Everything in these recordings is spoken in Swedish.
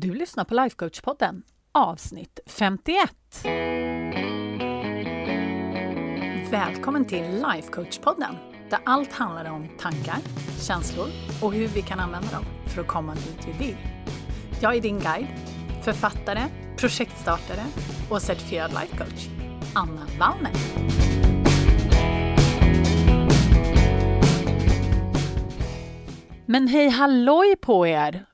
Du lyssnar på Lifecoach-podden, avsnitt 51. Välkommen till Lifecoach-podden, där allt handlar om tankar, känslor och hur vi kan använda dem för att komma dit vi vill. Jag är din guide, författare, projektstartare och certifierad lifecoach, Anna Wallner. Men hej halloj på er!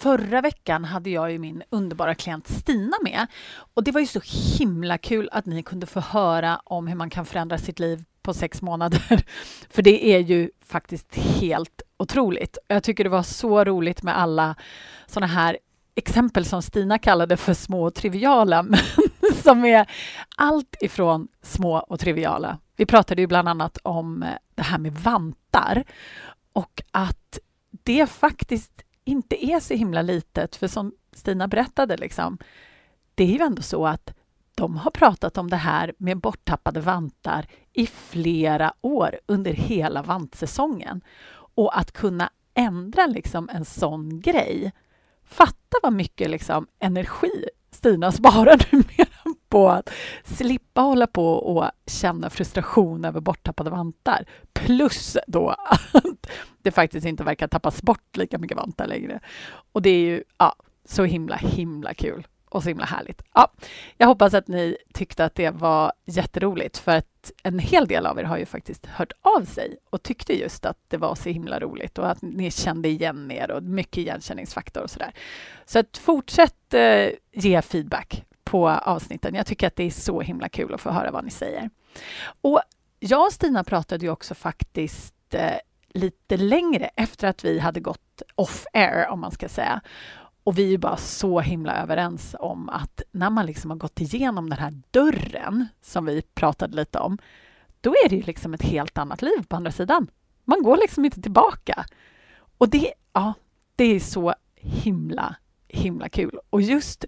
Förra veckan hade jag ju min underbara klient Stina med och det var ju så himla kul att ni kunde få höra om hur man kan förändra sitt liv på sex månader. För det är ju faktiskt helt otroligt. Jag tycker det var så roligt med alla såna här exempel som Stina kallade för små och triviala, men som är allt ifrån små och triviala. Vi pratade ju bland annat om eh, det här med vantar och att det faktiskt inte är så himla litet, för som Stina berättade, liksom, det är ju ändå så att de har pratat om det här med borttappade vantar i flera år under hela vantsäsongen. Och att kunna ändra liksom en sån grej. Fatta vad mycket liksom energi Stina sparar numera på att slippa hålla på och känna frustration över borttappade vantar. Plus då att det faktiskt inte verkar tappas bort lika mycket vantar längre. Och det är ju ja, så himla, himla kul och så himla härligt. Ja, jag hoppas att ni tyckte att det var jätteroligt för att en hel del av er har ju faktiskt hört av sig och tyckte just att det var så himla roligt och att ni kände igen er och mycket igenkänningsfaktor och sådär. Så att fortsätt eh, ge feedback på avsnitten. Jag tycker att det är så himla kul att få höra vad ni säger. Och jag och Stina pratade ju också faktiskt eh, lite längre efter att vi hade gått off air, om man ska säga. Och vi är bara så himla överens om att när man liksom har gått igenom den här dörren som vi pratade lite om, då är det ju liksom ett helt annat liv på andra sidan. Man går liksom inte tillbaka. Och det, ja, det är så himla, himla kul. Och just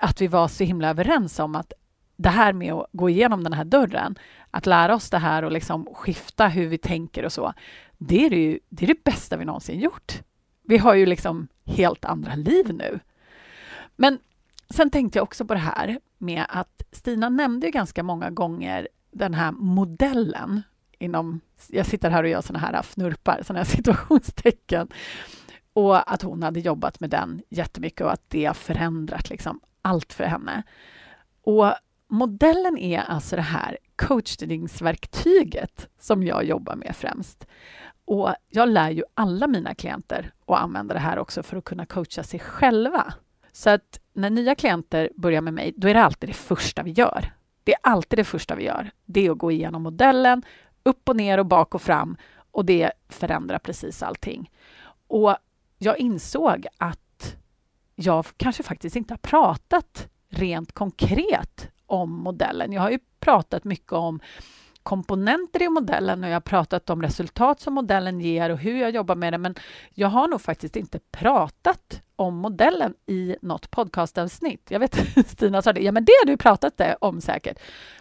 att vi var så himla överens om att det här med att gå igenom den här dörren, att lära oss det här och liksom skifta hur vi tänker och så, det är det, ju, det är det bästa vi någonsin gjort. Vi har ju liksom helt andra liv nu. Men sen tänkte jag också på det här med att Stina nämnde ganska många gånger den här modellen inom... Jag sitter här och gör såna här fnurpar, såna här situationstecken. Och att hon hade jobbat med den jättemycket och att det har förändrat liksom allt för henne. Och modellen är alltså det här coachningsverktyget som jag jobbar med främst. Och jag lär ju alla mina klienter att använda det här också för att kunna coacha sig själva. Så att när nya klienter börjar med mig, då är det alltid det första vi gör. Det är alltid det första vi gör. Det är att gå igenom modellen, upp och ner och bak och fram och det förändrar precis allting. Och jag insåg att jag kanske faktiskt inte har pratat rent konkret om modellen. Jag har ju pratat mycket om komponenter i modellen och jag har pratat om resultat som modellen ger och hur jag jobbar med det. Men jag har nog faktiskt inte pratat om modellen i något podcastavsnitt. Jag vet Stina sa det, ja men det har du pratat om säkert.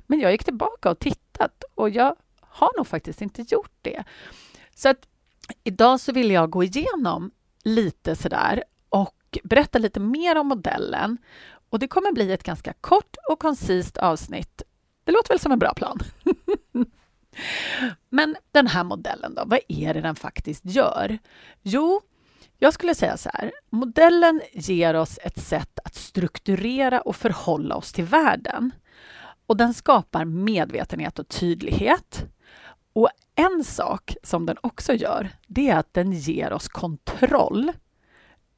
Men jag gick tillbaka och tittat och jag har nog faktiskt inte gjort det. Så att idag så vill jag gå igenom lite sådär och berätta lite mer om modellen. Och det kommer bli ett ganska kort och koncist avsnitt det låter väl som en bra plan. Men den här modellen då, vad är det den faktiskt gör? Jo, jag skulle säga så här. Modellen ger oss ett sätt att strukturera och förhålla oss till världen. Och den skapar medvetenhet och tydlighet. Och en sak som den också gör, det är att den ger oss kontroll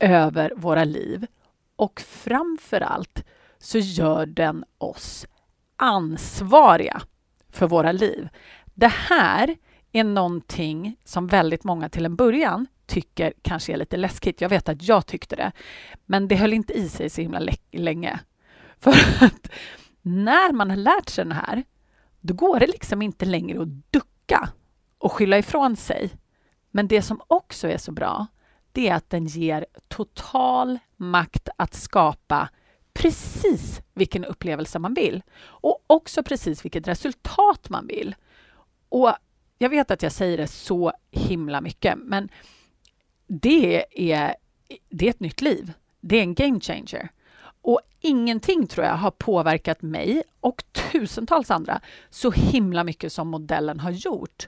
över våra liv. Och framför allt så gör den oss ansvariga för våra liv. Det här är någonting som väldigt många till en början tycker kanske är lite läskigt. Jag vet att jag tyckte det, men det höll inte i sig så himla länge. För att när man har lärt sig den här, då går det liksom inte längre att ducka och skylla ifrån sig. Men det som också är så bra, det är att den ger total makt att skapa precis vilken upplevelse man vill och också precis vilket resultat man vill. Och jag vet att jag säger det så himla mycket, men det är, det är ett nytt liv. det är en game changer. Och ingenting tror jag har påverkat mig och tusentals andra så himla mycket som modellen har gjort.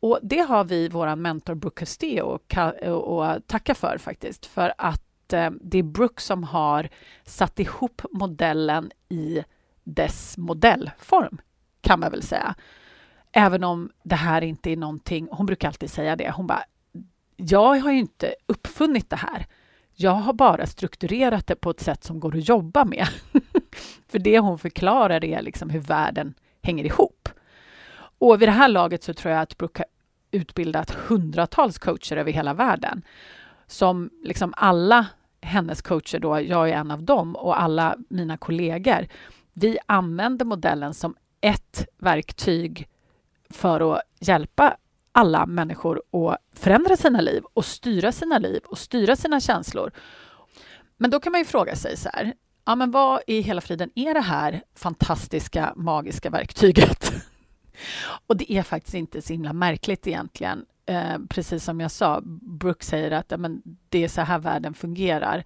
Och det har vi vår mentor Brooke Castillo att tacka för faktiskt. För att eh, det är Brooke som har satt ihop modellen i dess modellform, kan man väl säga. Även om det här inte är någonting, hon brukar alltid säga det, hon bara jag har ju inte uppfunnit det här. Jag har bara strukturerat det på ett sätt som går att jobba med. För det hon förklarar är liksom hur världen hänger ihop. Och vid det här laget så tror jag att Brooke har utbildat hundratals coacher över hela världen. Som liksom alla hennes coacher, då, jag är en av dem, och alla mina kollegor. Vi använder modellen som ett verktyg för att hjälpa alla människor att förändra sina liv och styra sina liv och styra sina känslor. Men då kan man ju fråga sig så här, ja men vad i hela friden är det här fantastiska, magiska verktyget? och det är faktiskt inte så himla märkligt egentligen. Eh, precis som jag sa, Brooke säger att men det är så här världen fungerar.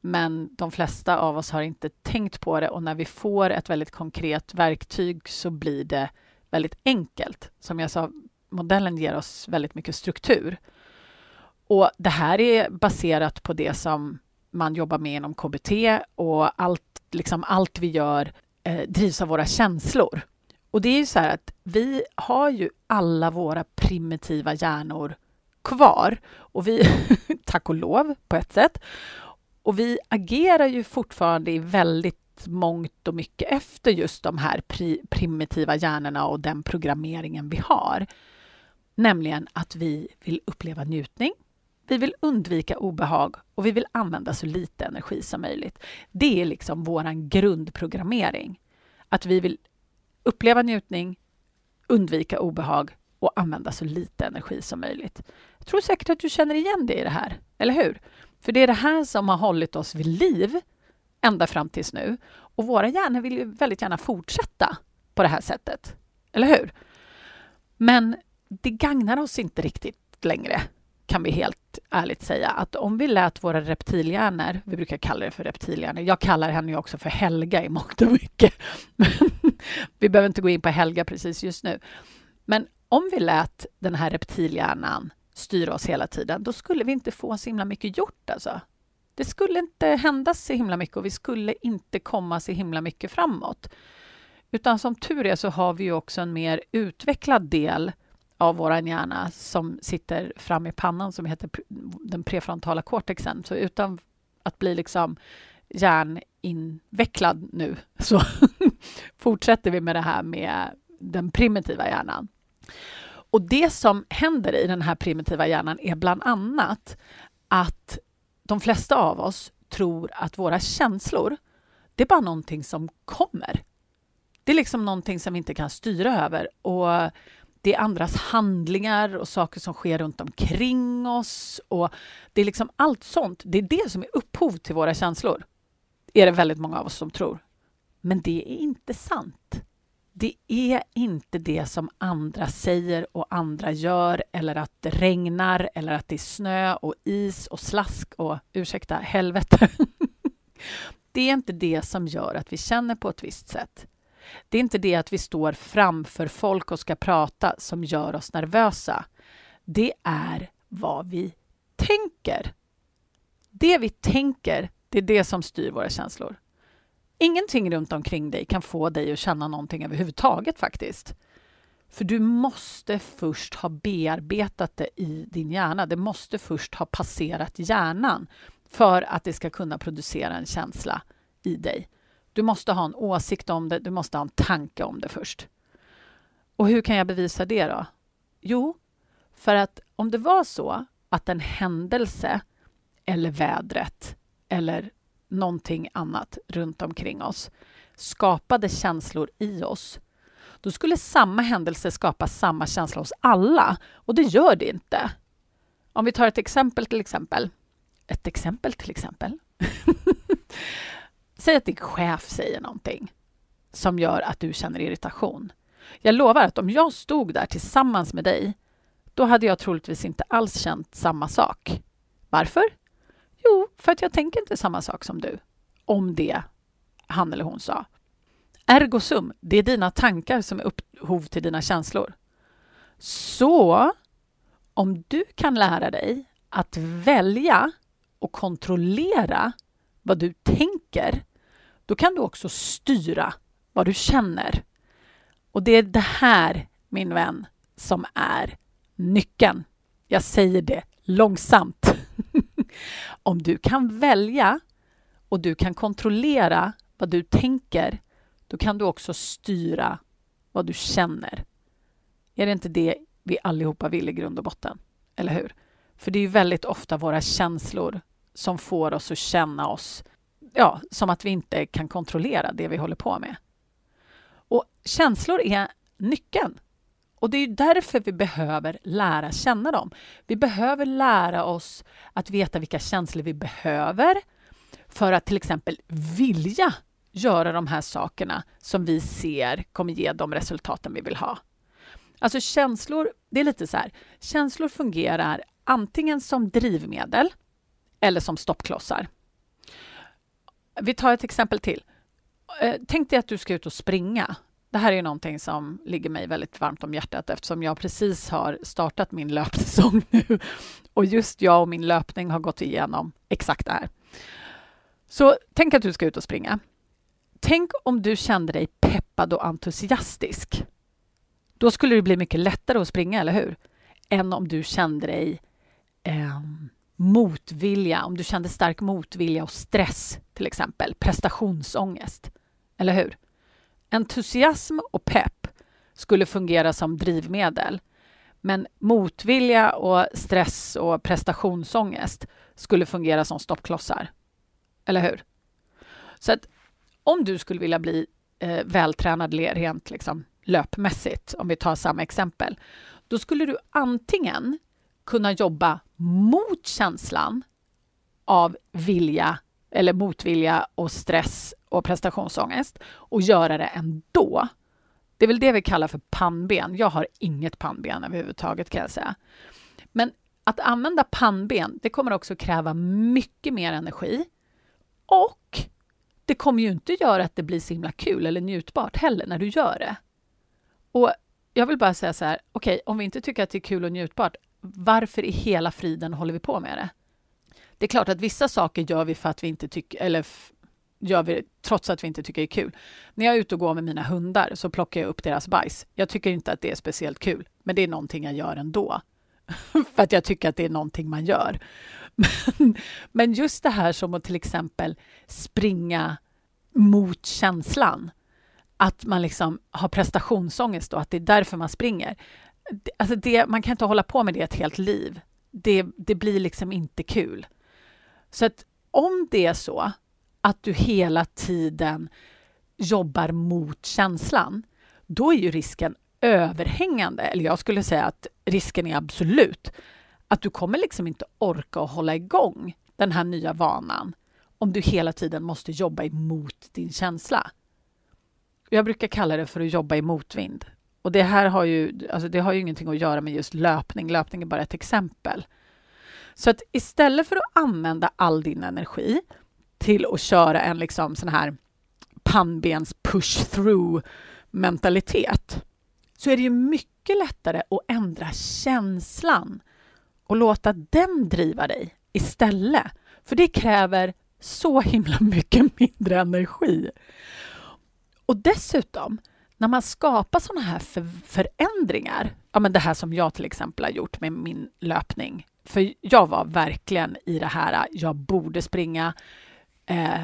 Men de flesta av oss har inte tänkt på det och när vi får ett väldigt konkret verktyg så blir det väldigt enkelt. Som jag sa, modellen ger oss väldigt mycket struktur. Och det här är baserat på det som man jobbar med inom KBT och allt, liksom allt vi gör eh, drivs av våra känslor. Och det är ju så här att vi har ju alla våra primitiva hjärnor kvar. Och vi, tack och lov på ett sätt. Och vi agerar ju fortfarande i väldigt mångt och mycket efter just de här pri primitiva hjärnorna och den programmeringen vi har. Nämligen att vi vill uppleva njutning, vi vill undvika obehag och vi vill använda så lite energi som möjligt. Det är liksom vår grundprogrammering. Att vi vill uppleva njutning, undvika obehag och använda så lite energi som möjligt. Jag tror säkert att du känner igen det i det här, eller hur? För det är det här som har hållit oss vid liv ända fram tills nu. Och våra hjärnor vill ju väldigt gärna fortsätta på det här sättet, eller hur? Men det gagnar oss inte riktigt längre, kan vi helt ärligt säga. Att om vi lät våra reptilhjärnor, vi brukar kalla det för reptilhjärnor, jag kallar henne ju också för Helga i mångt och mycket. vi behöver inte gå in på Helga precis just nu. Men om vi lät den här reptilhjärnan styra oss hela tiden, då skulle vi inte få så himla mycket gjort alltså. Det skulle inte hända så himla mycket och vi skulle inte komma så himla mycket framåt. Utan som tur är så har vi också en mer utvecklad del av vår hjärna som sitter fram i pannan som heter den prefrontala cortexen. Så utan att bli liksom invecklad nu så fortsätter vi med det här med den primitiva hjärnan. Och det som händer i den här primitiva hjärnan är bland annat att de flesta av oss tror att våra känslor, det är bara någonting som kommer. Det är liksom någonting som vi inte kan styra över. Och det är andras handlingar och saker som sker runt omkring oss. Och det är liksom allt sånt. Det är det som är upphov till våra känslor är det väldigt många av oss som tror. Men det är inte sant. Det är inte det som andra säger och andra gör eller att det regnar eller att det är snö och is och slask och ursäkta, helvete. det är inte det som gör att vi känner på ett visst sätt. Det är inte det att vi står framför folk och ska prata som gör oss nervösa. Det är vad vi tänker. Det vi tänker, det är det som styr våra känslor. Ingenting runt omkring dig kan få dig att känna någonting överhuvudtaget faktiskt. För du måste först ha bearbetat det i din hjärna. Det måste först ha passerat hjärnan för att det ska kunna producera en känsla i dig. Du måste ha en åsikt om det, du måste ha en tanke om det först. Och hur kan jag bevisa det då? Jo, för att om det var så att en händelse eller vädret eller någonting annat runt omkring oss skapade känslor i oss, då skulle samma händelse skapa samma känsla hos alla. Och det gör det inte. Om vi tar ett exempel till exempel. Ett exempel till exempel. Säg att din chef säger någonting som gör att du känner irritation. Jag lovar att om jag stod där tillsammans med dig, då hade jag troligtvis inte alls känt samma sak. Varför? Jo, för att jag tänker inte samma sak som du om det han eller hon sa. Ergo sum, det är dina tankar som är upphov till dina känslor. Så om du kan lära dig att välja och kontrollera vad du tänker, då kan du också styra vad du känner. Och det är det här, min vän, som är nyckeln. Jag säger det långsamt. Om du kan välja och du kan kontrollera vad du tänker, då kan du också styra vad du känner. Är det inte det vi allihopa vill i grund och botten? Eller hur? För det är ju väldigt ofta våra känslor som får oss att känna oss ja, som att vi inte kan kontrollera det vi håller på med. Och känslor är nyckeln. Och det är därför vi behöver lära känna dem. Vi behöver lära oss att veta vilka känslor vi behöver för att till exempel vilja göra de här sakerna som vi ser kommer ge de resultaten vi vill ha. Alltså känslor, det är lite så här, känslor fungerar antingen som drivmedel eller som stoppklossar. Vi tar ett exempel till. Eh, tänk dig att du ska ut och springa. Det här är någonting som ligger mig väldigt varmt om hjärtat eftersom jag precis har startat min löpsäsong nu. Och just jag och min löpning har gått igenom exakt det här. Så tänk att du ska ut och springa. Tänk om du kände dig peppad och entusiastisk. Då skulle det bli mycket lättare att springa, eller hur? Än om du kände dig eh, motvilja, om du kände stark motvilja och stress, till exempel prestationsångest. Eller hur? Entusiasm och pepp skulle fungera som drivmedel. Men motvilja och stress och prestationsångest skulle fungera som stoppklossar. Eller hur? Så att om du skulle vilja bli eh, vältränad rent liksom, löpmässigt, om vi tar samma exempel, då skulle du antingen kunna jobba mot känslan av vilja eller motvilja och stress och prestationsångest och göra det ändå. Det är väl det vi kallar för pannben. Jag har inget pannben överhuvudtaget kan jag säga. Men att använda pannben, det kommer också kräva mycket mer energi och det kommer ju inte göra att det blir så himla kul eller njutbart heller när du gör det. Och jag vill bara säga så här, okej, okay, om vi inte tycker att det är kul och njutbart, varför i hela friden håller vi på med det? Det är klart att vissa saker gör vi för att vi inte tycker, eller gör vi trots att vi inte tycker det är kul. När jag är ute och går med mina hundar så plockar jag upp deras bajs. Jag tycker inte att det är speciellt kul, men det är någonting jag gör ändå. för att jag tycker att det är någonting man gör. Men, men just det här som att till exempel springa mot känslan. Att man liksom har prestationsångest och att det är därför man springer. Alltså det, man kan inte hålla på med det ett helt liv. Det, det blir liksom inte kul. Så att om det är så att du hela tiden jobbar mot känslan, då är ju risken överhängande, eller jag skulle säga att risken är absolut, att du kommer liksom inte orka att hålla igång den här nya vanan om du hela tiden måste jobba emot din känsla. Jag brukar kalla det för att jobba i motvind. Och det här har ju, alltså det har ju ingenting att göra med just löpning. Löpning är bara ett exempel. Så att istället för att använda all din energi till att köra en liksom sån här pannbens push-through mentalitet så är det ju mycket lättare att ändra känslan och låta den driva dig istället. För det kräver så himla mycket mindre energi. Och dessutom, när man skapar sådana här för förändringar, ja men det här som jag till exempel har gjort med min löpning, för jag var verkligen i det här, jag borde springa, eh,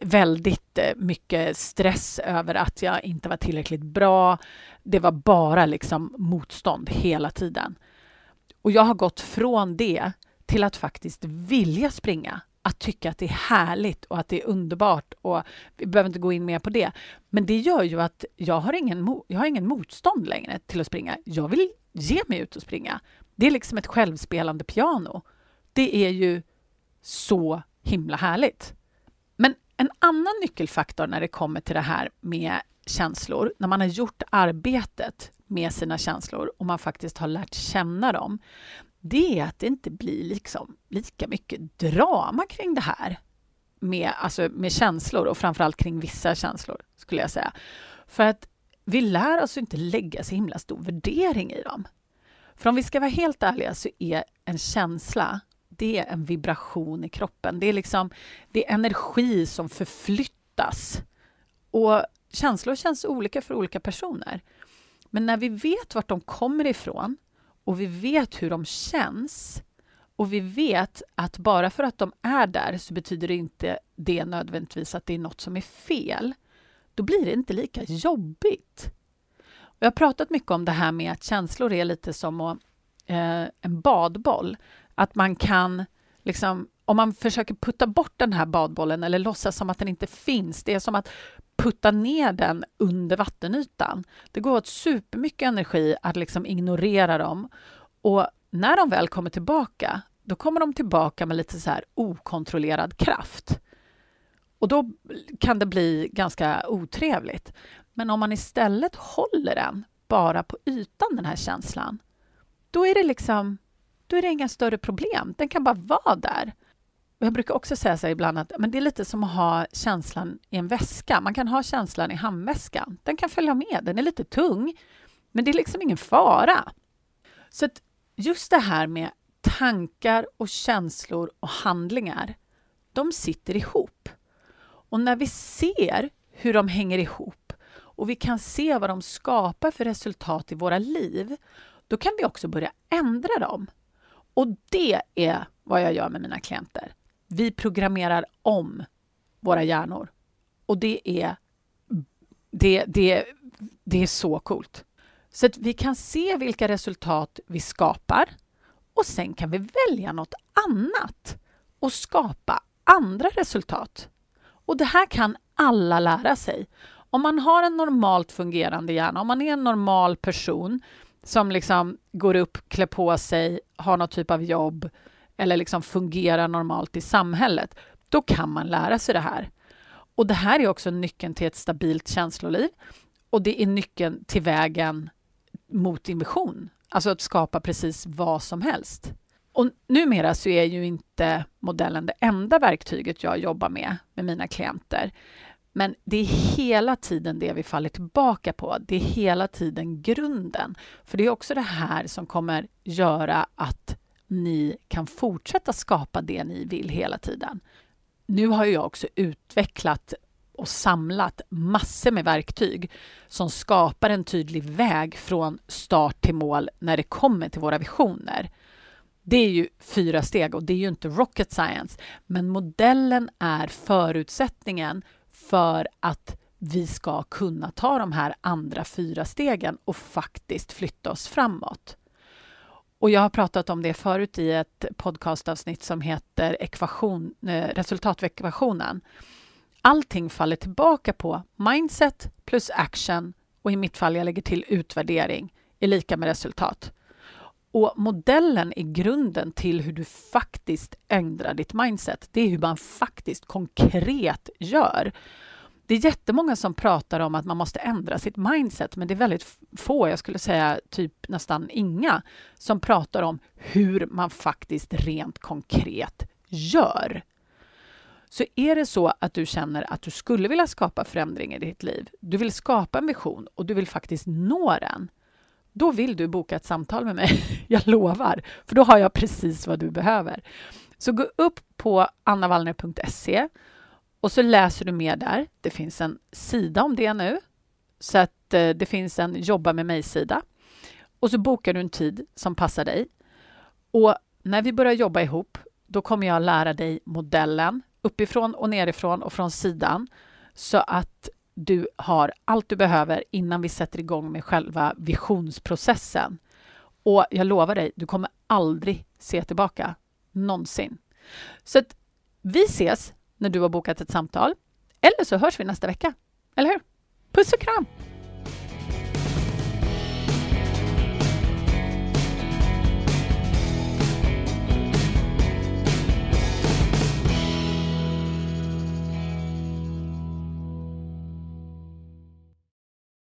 väldigt eh, mycket stress över att jag inte var tillräckligt bra. Det var bara liksom motstånd hela tiden. Och jag har gått från det till att faktiskt vilja springa. Att tycka att det är härligt och att det är underbart. Och vi behöver inte gå in mer på det. Men det gör ju att jag har ingen, jag har ingen motstånd längre till att springa. Jag vill ge mig ut och springa. Det är liksom ett självspelande piano. Det är ju så himla härligt. Men en annan nyckelfaktor när det kommer till det här med känslor, när man har gjort arbetet med sina känslor och man faktiskt har lärt känna dem, det är att det inte blir liksom lika mycket drama kring det här med, alltså med känslor och framförallt kring vissa känslor, skulle jag säga. För att vi lär oss inte lägga så himla stor värdering i dem. För om vi ska vara helt ärliga så är en känsla det är en vibration i kroppen. Det är, liksom, det är energi som förflyttas. Och känslor känns olika för olika personer. Men när vi vet vart de kommer ifrån och vi vet hur de känns och vi vet att bara för att de är där så betyder det inte det nödvändigtvis att det är något som är fel. Då blir det inte lika jobbigt. Jag har pratat mycket om det här med att känslor är lite som att, eh, en badboll. Att man kan, liksom, om man försöker putta bort den här badbollen eller låtsas som att den inte finns, det är som att putta ner den under vattenytan. Det går åt supermycket energi att liksom ignorera dem. Och när de väl kommer tillbaka, då kommer de tillbaka med lite så här okontrollerad kraft. Och då kan det bli ganska otrevligt. Men om man istället håller den bara på ytan, den här känslan, då är det liksom då är det inga större problem. Den kan bara vara där. Jag brukar också säga så ibland att men det är lite som att ha känslan i en väska. Man kan ha känslan i handväskan. Den kan följa med. Den är lite tung, men det är liksom ingen fara. Så att just det här med tankar och känslor och handlingar, de sitter ihop. Och när vi ser hur de hänger ihop och vi kan se vad de skapar för resultat i våra liv, då kan vi också börja ändra dem. Och det är vad jag gör med mina klienter. Vi programmerar om våra hjärnor. Och det är, det, det, det är så coolt. Så att vi kan se vilka resultat vi skapar och sen kan vi välja något annat och skapa andra resultat. Och det här kan alla lära sig. Om man har en normalt fungerande hjärna, om man är en normal person som liksom går upp, klär på sig, har någon typ av jobb eller liksom fungerar normalt i samhället, då kan man lära sig det här. Och det här är också nyckeln till ett stabilt känsloliv och det är nyckeln till vägen mot din vision, alltså att skapa precis vad som helst. Och numera så är ju inte modellen det enda verktyget jag jobbar med med mina klienter. Men det är hela tiden det vi faller tillbaka på. Det är hela tiden grunden. För det är också det här som kommer göra att ni kan fortsätta skapa det ni vill hela tiden. Nu har jag också utvecklat och samlat massor med verktyg som skapar en tydlig väg från start till mål när det kommer till våra visioner. Det är ju fyra steg och det är ju inte rocket science, men modellen är förutsättningen för att vi ska kunna ta de här andra fyra stegen och faktiskt flytta oss framåt. Och jag har pratat om det förut i ett podcastavsnitt som heter ekvation, eh, resultatekvationen. Allting faller tillbaka på mindset plus action och i mitt fall jag lägger till utvärdering är lika med resultat. Och modellen är grunden till hur du faktiskt ändrar ditt mindset. Det är hur man faktiskt konkret gör. Det är jättemånga som pratar om att man måste ändra sitt mindset, men det är väldigt få, jag skulle säga typ nästan inga, som pratar om hur man faktiskt rent konkret gör. Så är det så att du känner att du skulle vilja skapa förändring i ditt liv, du vill skapa en vision och du vill faktiskt nå den, då vill du boka ett samtal med mig. Jag lovar, för då har jag precis vad du behöver. Så gå upp på annavallner.se och så läser du mer där. Det finns en sida om det nu, så att eh, det finns en jobba med mig-sida. Och så bokar du en tid som passar dig. Och när vi börjar jobba ihop, då kommer jag lära dig modellen uppifrån och nerifrån och från sidan så att du har allt du behöver innan vi sätter igång med själva visionsprocessen. Och jag lovar dig, du kommer aldrig se tillbaka. Någonsin. Så att vi ses när du har bokat ett samtal. Eller så hörs vi nästa vecka. Eller hur? Puss och kram!